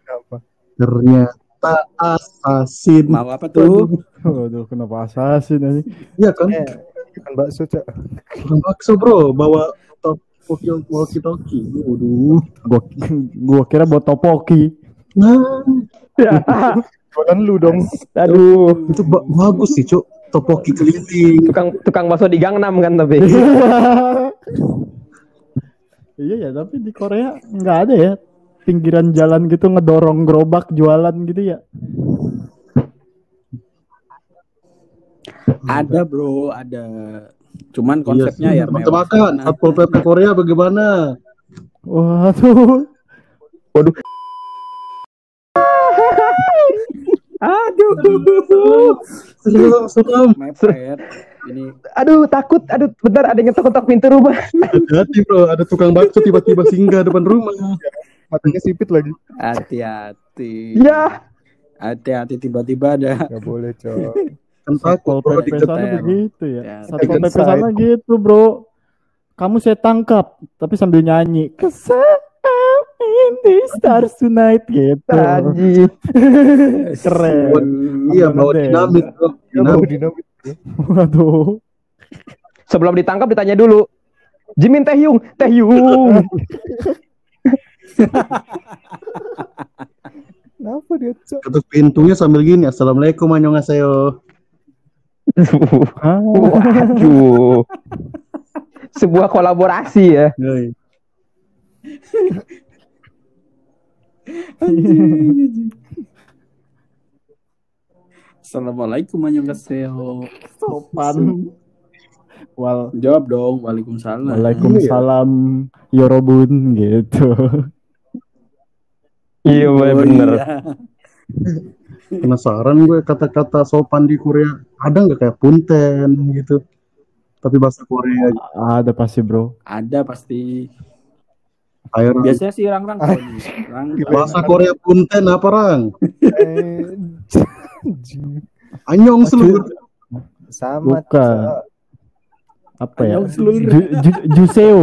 apa? Ternyata asasin. Mau apa tuh? Waduh, kenapa assassin ini? Iya kan? Eh, ikan bakso cak. Tukang bakso bro, bawa top walkie talkie. Waduh. Gua gua kira buat topoki. Nah, Jualan lu dong. Aduh. itu ba- bagus sih, Cuk. Topoki keliling. Tukang tukang bakso di Gangnam kan tapi. iya ya, tapi di Korea nggak ada ya pinggiran jalan gitu ngedorong gerobak jualan gitu ya. Ada bro, ada. Cuman Iya konsepnya sih. ya. Tebak-tebakan, Nah, Satpol PP Korea bagaimana? Waduh. Aduh. Serem, serem. Mepet. Ini Aduh takut. Aduh bentar ada yang ketok-ketok pintu rumah. Hati-hati bro, ada tukang bakso tiba-tiba singgah depan rumah. Matanya sipit lagi. hati-hati. Ya. Hati-hati tiba-tiba ada. Gak boleh cok. Kan takut Satpol bro, PP sana begitu ya. Ya, Satpol dikejar. PP sana gitu, Bro. Kamu saya tangkap, tapi sambil nyanyi. Kesal in the stars tonight gitu. Anjing. Keren. Iya, bawa Gede. dinamit bro. Mau Dinamit. Waduh. Sebelum ditangkap ditanya dulu. Jimin Taehyung, Taehyung. Kenapa dia cok? Ketuk pintunya sambil gini, Assalamualaikum annyeonghaseyo. Ah, Waduh. Sebuah kolaborasi ya. Yoi. Assalamualaikum annyeonghaseyo. sopan. Wal Jawab dong, Waalaikumsalam. Waalaikumsalam Yorobun gitu. Iya Oh, bener. iya. Penasaran gue kata-kata sopan di Korea. Ada nggak kayak punten gitu? Tapi bahasa Korea. Ada pasti, Bro. Ada pasti. Air Biasanya sih rang-rang. Rang. bahasa Korea punten apa rang? Anjing. Anyong seluruh. Sama Bukan. Cok. Apa ya? Ju- ju- Juseo.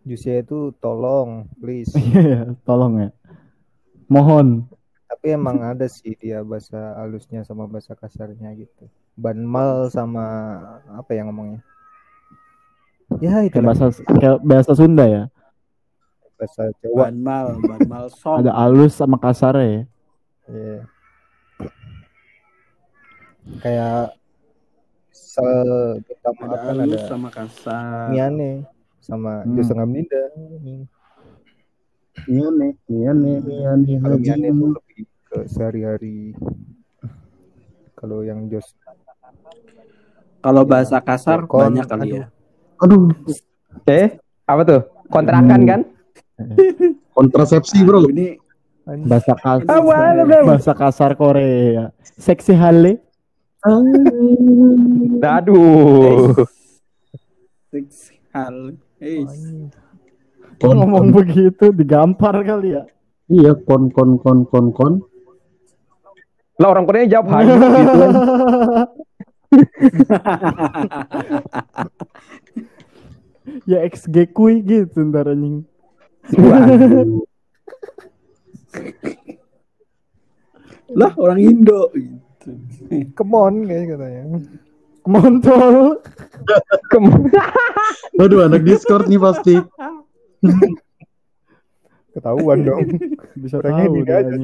Jusnya itu tolong, please. Iya, tolong ya. Mohon. Tapi emang ada sih dia bahasa halusnya sama bahasa kasarnya gitu. Banmal sama apa yang ngomongnya? Ya itu Kayak bahasa kayak bahasa Sunda ya. bahasa Jawa. Banmal, banmal song. Ada alus sama kasar ya. Iya. Kayak sel kita Ada maafkan halus ada sama kasar. Miane sama Hmm. hmm. Josa Ngamninda. Miane, miane, miane, Kalau Miane itu lebih ke sehari-hari. Kalau yang Jos Kalau bahasa kasar Kon- banyak kali aduh. ya. Aduh, Eh, apa tuh? Kontrakan kan? kontrasepsi bro. Ini Bahasa kasar. Bahasa kasar Korea. Seksi hale. Aduh. six hal. Eh, Kon, Ngomong begitu digampar kali ya. iya kon kon kon kon kon. Lah orang Korea jawab hayu gitu kan. ya XG kui gitu ntar anjing. Lah orang Indo gitu. Come on kayak katanya. Montol. Kem- Waduh, anak Discord nih pasti. Ketahuan dong. Bisa tahu ini dia aja.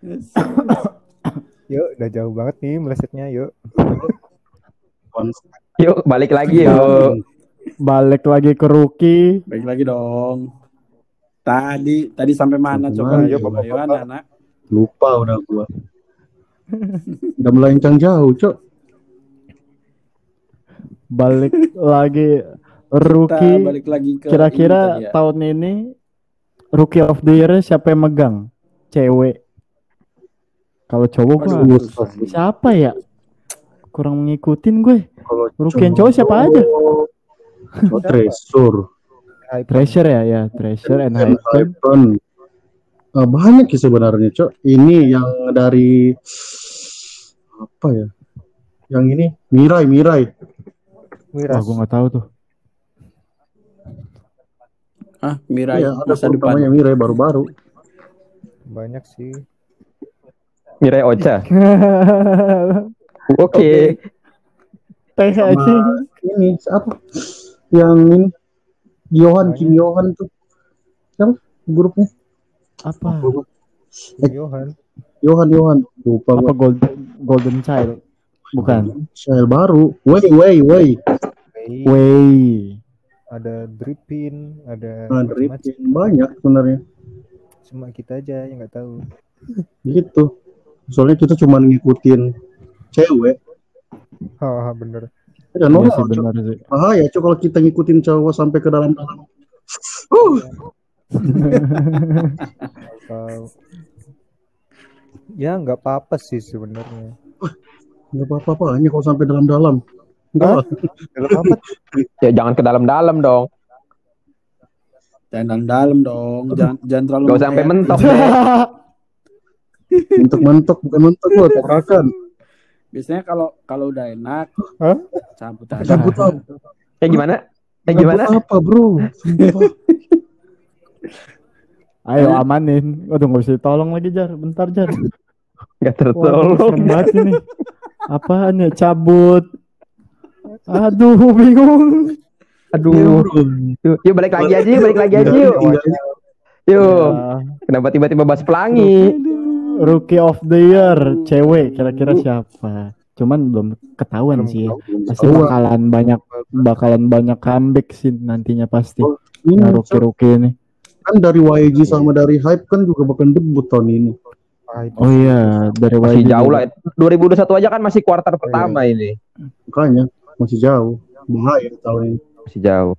Yuk, udah jauh banget nih melesetnya. Yuk. Yuk balik lagi yuk. Balik lagi ke rookie. Baik lagi dong. Tadi tadi sampai mana Sampai coba? Ayo, Bapak, ayo Bapak? anak-anak. Lupa udah gua. Udah melencang jauh, Cok. Balik lagi Kita rookie. balik lagi ke Kira-kira ini ya. tahun ini rookie of the year siapa yang megang? Cewek. Kalau cowok gua susah sih. siapa ya? Kurang ngikutin gue. Kalau Rookie yang cowok siapa aja? Oh, Treasure. Treasure ya, ya Treasure and Dan Hypen. Hypen. Eh, banyak sih sebenarnya, Cok. Ini yang dari apa ya? Yang ini Mirai, Mirai. Wah, Miras. gue nggak tahu tuh. Ah, Mirai Iya, ada masa depan. namanya Mirai baru-baru. Banyak sih. Mirai Ocha. Oke. Sama anjing. ini siapa? Yang ini Johan, Kim Johan tuh. Siapa grupnya? Apa? Johan. Johan, Johan. Lupa Apa gua. Golden Golden Child? Bukan. Style baru. Way, way, way. Way. ada Dripin, ada Nah, macam-macam. drip banyak sebenarnya. Cuma kita aja yang nggak tahu. Gitu. Soalnya kita cuma ngikutin cewek. Hahaha, bener. Ya, sih Cok. benar sih. Bahaya, Cok, kalau kita ngikutin cowok sampai ke dalam-dalam. Uh, ya nggak apa-apa sih sebenarnya. nggak apa-apa hanya kalau sampai dalam-dalam. Enggak. Dalam? Ya jangan ke dalam-dalam dong. Jangan dalam dong. Jangan jangan terlalu Gak usah sampai mentok deh. Mentok-mentok, bukan mentok loh, tabrakan. Biasanya kalau kalau udah enak, Hah? cabut aja. Cabut apa? Ya gimana? Ya gimana? Cabut apa, bro? Ayo amanin. Waduh nggak bisa ditolong lagi Jar. Bentar Jar. Gak Wah, tertolong. banget ini. Apaan ya cabut? Aduh bingung. Aduh. Yuk, yuk balik lagi aja, yuk, balik lagi aja yuk. Yuk. Ya, Kenapa tiba-tiba bahas pelangi? Rookie of the year cewek kira-kira siapa? Cuman belum ketahuan Belum sih. tahu. Pasti Tahu, bakalan banyak bakalan banyak comeback sih nantinya pasti. Ini Nah, rookie-rookie ini. kan dari YG sama dari Hype kan juga bakal debut tahun ini. Oh iya, dari Masih YG jauh lah. 2021 aja kan masih kuartal pertama ini. Makanya masih jauh. Bahaya tahun ini. Masih jauh.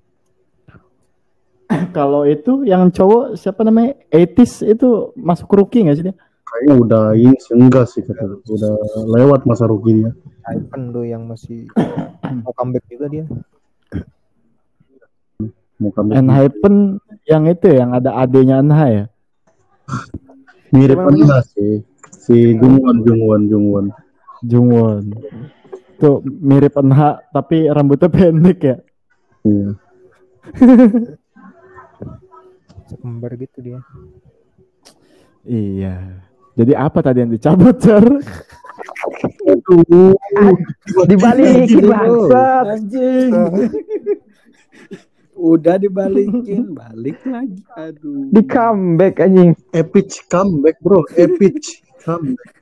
Kalau itu yang cowok siapa namanya? Etis itu masuk rookie nggak sih dia? Kayaknya udah ini sih, enggak sih kata gue. Udah lewat masa ruginya. Hypen tuh yang masih mau comeback juga dia. Mau comeback. Enhypen yang itu yang ada adenya Enha ya. Mirip enggak sih. Si Jungwon, Jungwon, Jungwon. Jungwon. Tuh mirip Enha tapi rambutnya pendek ya. Iya. Sekembar gitu dia. Iya. Jadi apa tadi yang dicabut? Aduh. Dibalikin bangsat. Anjing. Udah dibalikin, balik lagi. Aduh. Di comeback anjing. Epic comeback, bro. Epic comeback.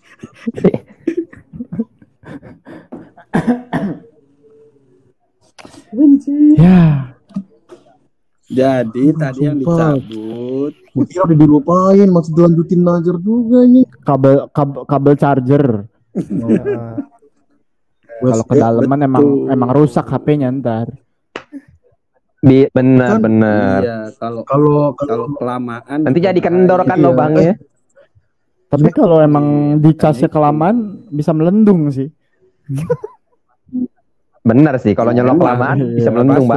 Ya, Jadi tadi yang Sumpah. dicabut cabut. Gua kira udah dilupain, masih dilanjutin ngajar juga nih. kabel kabel, kabel charger Nah, kalau kedalaman emang betul. emang rusak HP-nya ntar Bi- benar Kan? benar. Iya, kalau Kalau kalau kelamaan Nanti jadi kendor kan Iya. lubangnya. tapi kalau emang dicasnya kelamaan bisa melendung sih Benar sih kalau nyolok Emang, kelamaan iya. bisa melendung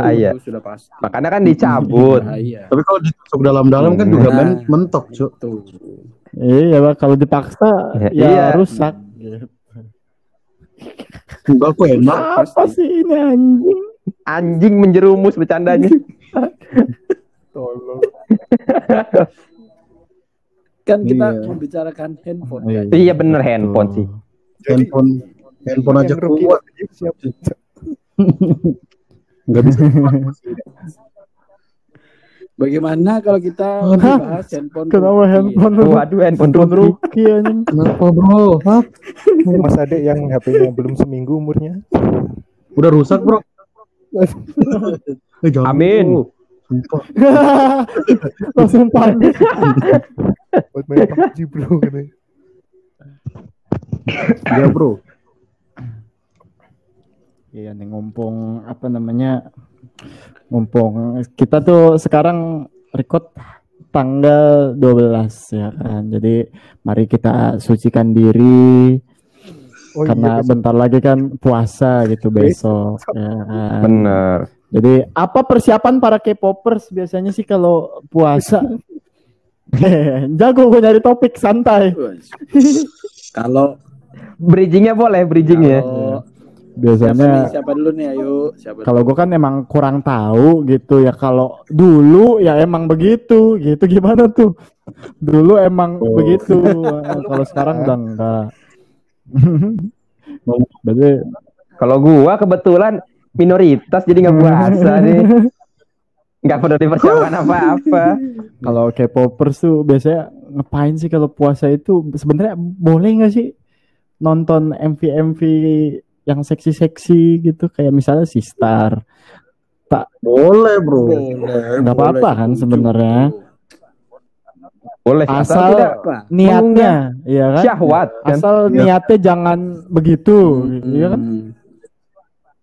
Sudah pasti. Makanya kan dicabut. Bahaya. tapi kalau ditusuk dalam-dalam kan juga Nah. men- mentok, Cuk. Tuh. iya Pak. kalau dipaksa Ya, ya iya. rusak Enggak kok enak. apa sih ini anjing Anjing menjerumus bercandanya. tolong. Kan kita Iya. membicarakan handphone. Iya. kan? iya bener handphone sih. Jadi Handphone handphone aja kuat. siap. Enggak bisa. Bagaimana kalau kita membahas handphone? kenapa handphone lu Waduh handphone. Ruki anjing Kenapa, Bro? Hah? Mas Ade yang HP-nya belum seminggu umurnya. Udah rusak, Bro. Eh, Amin. Sumpah. langsung panik Buat main PUBG bro. Ya, Bro. Iya nih ngumpung apa namanya ngumpung kita tuh sekarang record tanggal 12 ya kan. Jadi mari kita sucikan diri Oh karena iya, bentar lagi kan puasa gitu besok ya kan. Bener. Jadi apa persiapan para K-popers biasanya sih kalau puasa? Jago gue nyari topik santai. Wes. Kalau Bridgingnya boleh bridgingnya. Kalau siapa, nih, Biasanya siapa dulu nih? Ayo siapa kalau gue kan emang kurang tahu gitu ya. Kalau dulu ya emang begitu. Gitu gimana tuh? Dulu emang Oh. begitu. Kalau sekarang udah enggak. Berarti Kalau gua kebetulan minoritas jadi nggak puasa nih. Nggak perlu dipersiapkan apa-apa. kalau K-popers tuh biasanya ngapain sih kalau puasa itu? Sebenarnya boleh nggak sih nonton MV MV yang seksi-seksi gitu kayak misalnya Sistar Boleh, Bro. Boleh, Nggak apa-apa kan sebenarnya. Boleh asal, tidak niatnya ya kan syahwat kan. asal niatnya jangan begitu iya kan Hmm,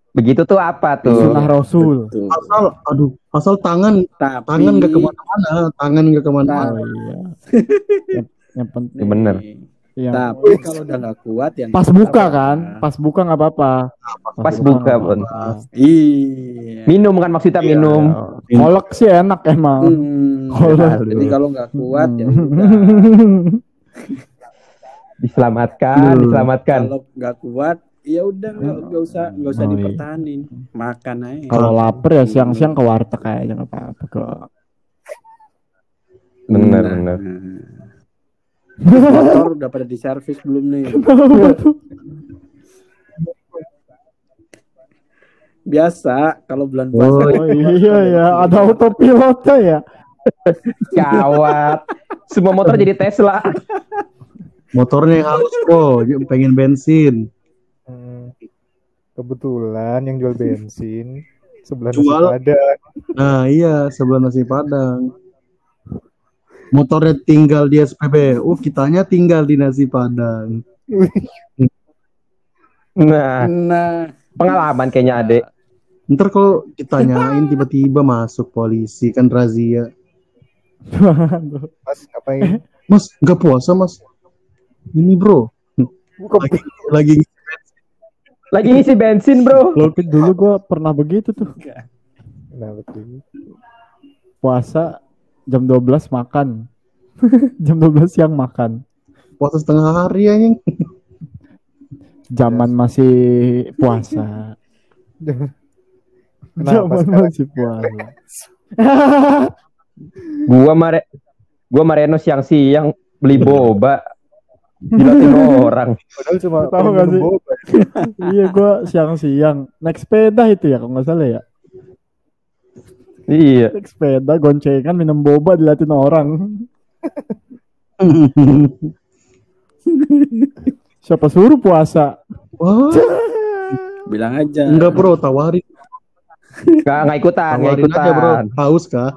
Begitu tuh apa tuh? sunnah rasul betul. Asal, aduh, asal tangan Tapi tangan nggak ke mana-mana, tangan nggak ke mana-mana. oh iya yang, yang penting Ya bener. Yang Tapi kalau udah nggak kuat yang pas buka kan pas buka nggak apa-apa Pas buka, nggak Bun. apa-apa. Iya. Minum kan maksudnya Iya. minum. kolak sih enak emang Hmm, Kalau- jadi kalau nggak kuat ya Hmm. udah. Diselamatkan, Hmm. diselamatkan. Kalau nggak kuat ya udah nggak usah nggak usah Oh, iya. dipertahanin. Makan aja. kalau lapar ya siang-siang ke warteg aja nggak apa-apa kok Bener, Nah, bener. Motor udah pada diservis belum nih? Biasa kalau bulan puasa. oh iya ya ada autopilotnya ya Gawat. Semua motor jadi Tesla. Motornya yang halus, Bro. Pengen bensin. Hmm, kebetulan yang jual bensin sebelah nasi Jual. padang. Nah, iya, sebelah nasi Padang. Motornya tinggal di SPBU, kitanya tinggal di nasi Padang. Nah, Nah, pengalaman kayaknya adek. Ntar kalau ditanyain tiba-tiba masuk polisi kan razia. Mas ngapain? Mas, nggak puasa, Mas? Ini, Bro. Buka Lagi lagi Lagi ngisi bensin, bro. Tapi dulu gua pernah begitu tuh Nah, betul. puasa jam 12 makan. Jam 12 siang makan. Puasa setengah hari anjing. zaman masih puasa. Zaman masih puasa. Gua mare gua Mareno siang-siang beli boba. Dilatin orang. Padahal cuma Tahu minum sih? iya gua siang-siang. Naik sepeda itu ya kalau nggak salah ya Iya. naik sepeda goncengan minum boba dilatin orang siapa suruh puasa Wah, bilang aja. enggak, Bro, tawarin. Nggak, nggak ikutan, nggak Tawarin aja, Bro. ikutan. Haus kah?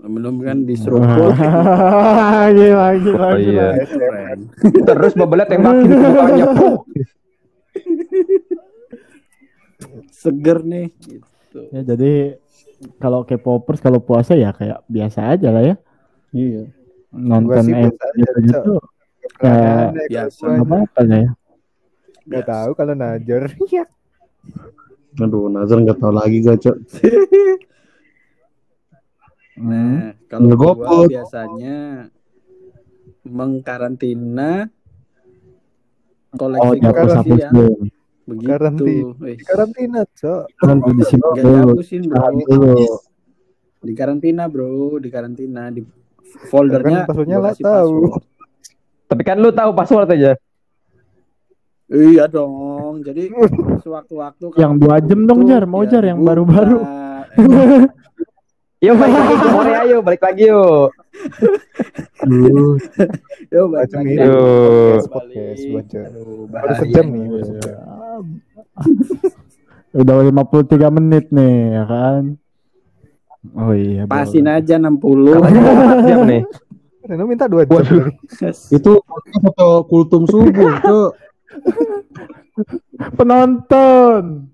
Belum kan disuruh Wah, gila, gila, Oh, gila. iya. Terus bubble tembakin ke mukanya. Seger nih gitu. Ya, jadi kalau K-popers kalau puasa ya kayak biasa aja lah ya. Iya. Nonton M gitu-gitu. Pernah Ya, biasa. apa-apa lah ya. nggak tahu kalau Najar. Aduh, Nazar nggak tahu lagi gue, Cok. Hmm. Nah, kalau gua biasanya mengkarantina Oh, koleksi dihapus koleksi dulu. Begitu. Karantina. Wih, Karantina, Cok. Kan Gak dulu. dihapusin bro. Di karantina bro, di karantina di foldernya. Kan passwordnya lah tahu. password. Tapi kan lu tahu password aja. Iya dong. Jadi sewaktu-waktu Yang dua jam dong, Jar. Mau, ya Jar, yang baru-baru. Yuk balik lagi ke Korea yuk, balik lagi yuk. Yo, balik lagi. Yo. Podcast, baca. Baru sejam nih. Udah 53 menit nih, ya kan? Oh iya, Pasin boleh. aja 60. Siap nih. Reno minta dua jam. Waduh. itu foto kultum subuh, Cok. Penonton.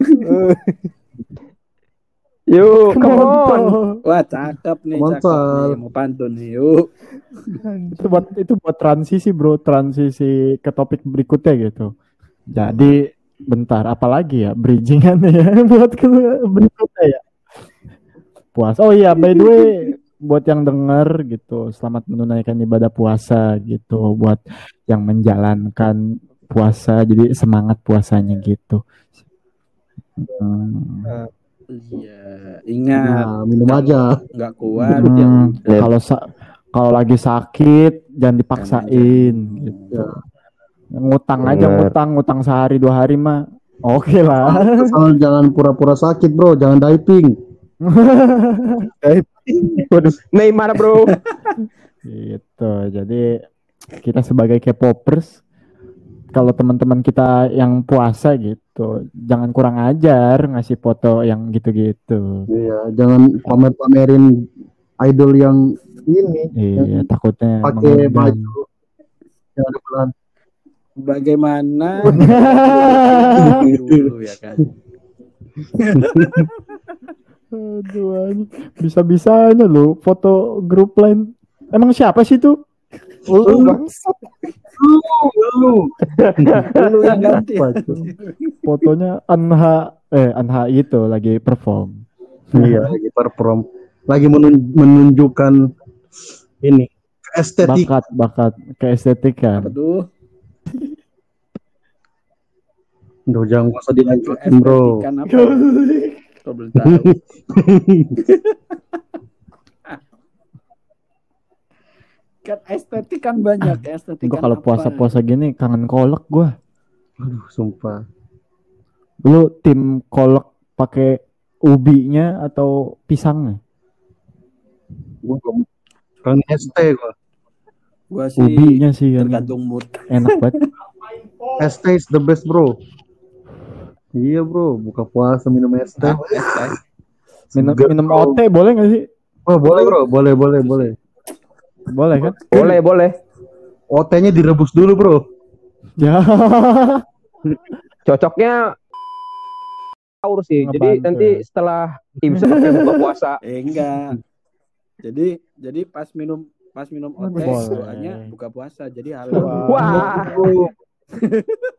Yuk, come on. Wah, cakep nih, cakep Mantap. nih. Mau pantun nih, yuk. itu buat itu buat transisi bro transisi ke topik berikutnya gitu jadi bentar apalagi ya bridgingan ya buat ke berikutnya ya puasa oh iya by the way buat yang denger gitu selamat menunaikan ibadah puasa gitu buat yang menjalankan puasa jadi semangat puasanya gitu Hmm. Iya, ingat Nah, minum aja. nggak kuat Hmm, ya Ya. kalau sa- kalau lagi sakit jangan dipaksain gitu. Ngutang aja Bener. ngutang, ngutang sehari dua hari mah oke lah. Asal jangan pura-pura sakit, Bro. Jangan diving. Waduh, Neymar bro. gitu. Jadi kita sebagai K-popers kalau teman-teman kita yang puasa gitu, jangan kurang ajar ngasih foto yang gitu-gitu. Iya, jangan pamer-pamerin idol yang ini Iya, takutnya pakai baju yang ada pelan. bagaimana dulu ya kan Aduh, bisa-bisanya lu foto grup lain. Emang siapa sih tuh? Lu bangsat. Lu, lu yang ganti? Fotonya Anha eh Anha itu lagi perform. iya, lagi perform, lagi menun- menunjukkan ini estetik. Bakat bakat keestetikan. tuh Duh, jangan usah dilanjutin, bro. Kau belum tahu kan estetik kan banyak estetik Gua kalau puasa-puasa gini kangen kolak gua. Aduh, sumpah. Lu tim kolak pakai ubinya atau pisangnya? Gua belum kan ST gua. gua sih Ubinya sih yang tergantung mood enak banget. ST is the best, bro. Iya, bro. Buka puasa minum ST. Ah. Minum, minum. OT boleh nggak sih? Oh, boleh, bro. Boleh, boleh, boleh. Boleh kan? Boleh, boleh. OT-nya direbus dulu, bro. Ya. Cocoknya sahur sih. Jadi Ngebantu nanti ya. setelah bisa pakai buka puasa. eh enggak jadi jadi pas minum pas minum ote Boleh. doanya buka puasa jadi halal Wah.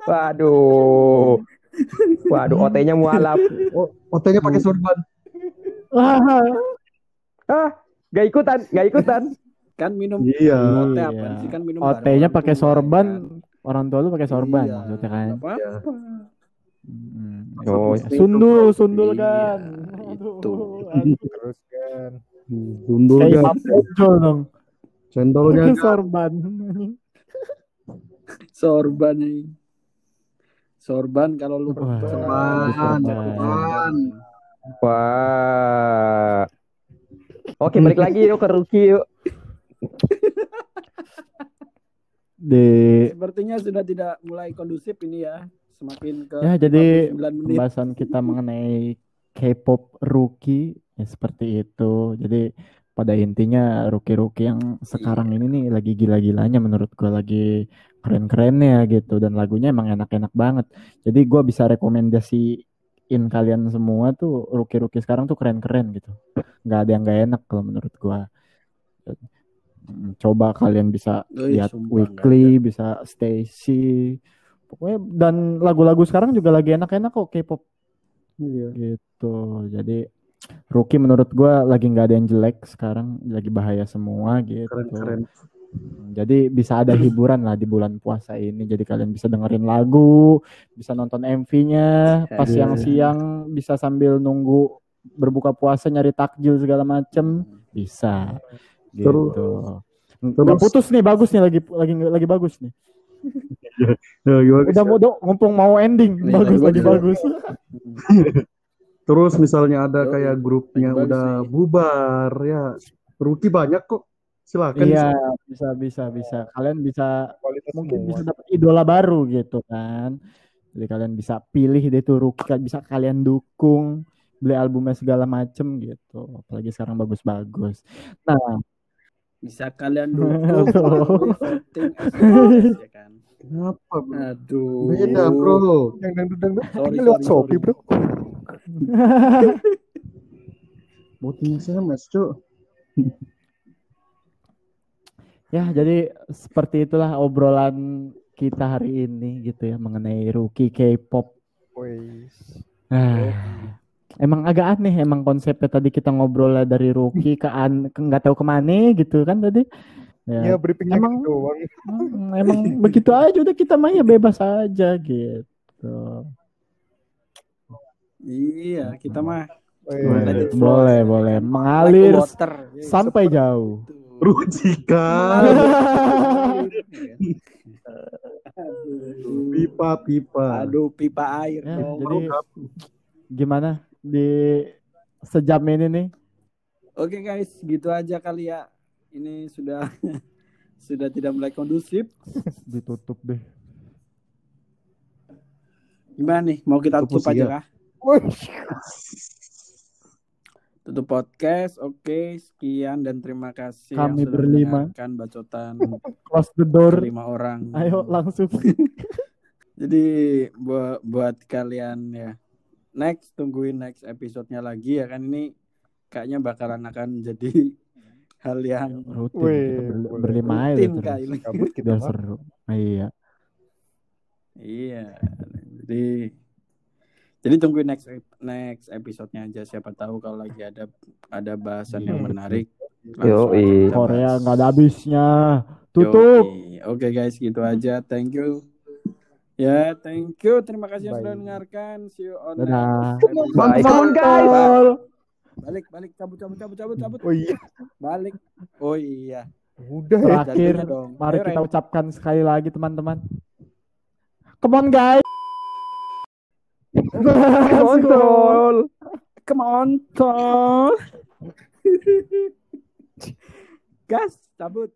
Waduh. Waduh, OT-nya mualaf. Oh, OT-nya pakai sorban. Ah, gak ikutan, gak ikutan. Kan minum Iya. ote apa Iya. sih kan minum OT-nya pakai tua, sorban, kan? orang tua lu pakai sorban Iya, maksudnya kan. nggak apa-apa. Hmm. Oh, Sundul, sundul Iya, kan. itu. Terus kan. Sundul Kayak kan. Dong. Cendolnya Pakai kan. sorban. sorban nih sorban kalau lu Wah, sorban. sorban. Wah. Oke, balik lagi yuk ke Ruki yuk. Di sepertinya sudah tidak mulai kondusif ini ya. Semakin ke ya jadi 59 menit. pembahasan kita mengenai K-pop rookie ya seperti itu. Jadi pada intinya rookie-rookie yang sekarang ini nih lagi gila-gilanya menurut gue lagi keren-kerennya gitu. Dan lagunya emang enak-enak banget. Jadi gue bisa rekomendasiin kalian semua tuh rookie-rookie sekarang tuh keren-keren gitu. Nggak ada yang nggak enak kalau menurut gue coba kalian bisa Ui, lihat sumpah, Weekly bisa Stacy. Pokoknya dan lagu-lagu sekarang juga lagi enak-enak kok K-pop. Iya. gitu. Jadi Rookie menurut gua lagi nggak ada yang jelek sekarang lagi bahaya semua gitu. Keren-keren. Hmm, jadi bisa ada hiburan lah di bulan puasa ini. Jadi kalian bisa dengerin lagu bisa nonton MV-nya pas Iya. siang-siang bisa sambil nunggu berbuka puasa nyari takjil segala macem bisa gitu terus- putus nih bagus nih lagi lagi lagi bagus nih Ya, gimana, udah mau do- ngumpul mau ending Nih, bagus lagi lagi bagus. bagus Terus misalnya ada kayak grupnya Bagus udah nih. bubar ya. Rookie banyak kok. Silakan. iya bisa bisa bisa kalian bisa Kualitas mungkin semua. bisa dapat idola baru gitu kan jadi kalian bisa pilih deh tuh rookie kan bisa kalian dukung beli albumnya segala macem gitu apalagi sekarang bagus-bagus nah Bisa kalian dukung melalui voting SMS, ya kan. Kenapa? bro? Aduh. Beda bro. Yang dangdut dangdut Sorry, ini lewat sorry, Shopee bro. Voting SMS cok. ya jadi seperti itulah obrolan kita hari ini gitu ya mengenai rookie K-pop. Ah, emang agak aneh emang konsepnya tadi kita ngobrol dari rookie ke an ke nggak tahu ke mana gitu kan tadi Ya ya briefingnya Emang- gitu doang. Emang begitu aja udah kita mah ya bebas aja gitu. Iya, kita mah it flow. boleh, boleh. like Mengalir a water. Ya, sampai seperti jauh. itu. Rujikan. Aduh. Pipa pipa. Aduh, pipa air Ya, jadi gimana di sejam ini nih? Oke guys, gitu aja kali ya. Ini sudah sudah tidak mulai kondusif. Ditutup deh. Gimana nih? Mau kita Tutup tutup aja kah? Tutup podcast. Oke, sekian dan terima kasih Kami yang berlima. mendengarkan bacotan Close the door. kelima orang. Ayo langsung. Jadi buat buat kalian ya next tungguin next episodenya lagi ya kan ini kayaknya bakalan akan jadi hal yang Rutin Wih, boleh. berlima rutin terus. kali. Kabut kita Biar seru. Iya. Iya. Jadi jadi tungguin next next episodenya aja siapa tahu kalau lagi ada ada bahasan yang Hmm. menarik. Kita Korea nggak ada habisnya. Tutup. Oke guys, gitu aja. Thank you. Ya, thank you. Terima kasih yang sudah mendengarkan. See you on Dadah. next. Bye. Come on, guys. Balik, balik, cabut, cabut, cabut, cabut, cabut. Oh iya. Balik. Oh iya. Udah ya. Terakhir, dong. mari Ayo, kita ucapkan sekali lagi teman-teman. Come on guys. Kontrol. Come on, tol. Gas, cabut.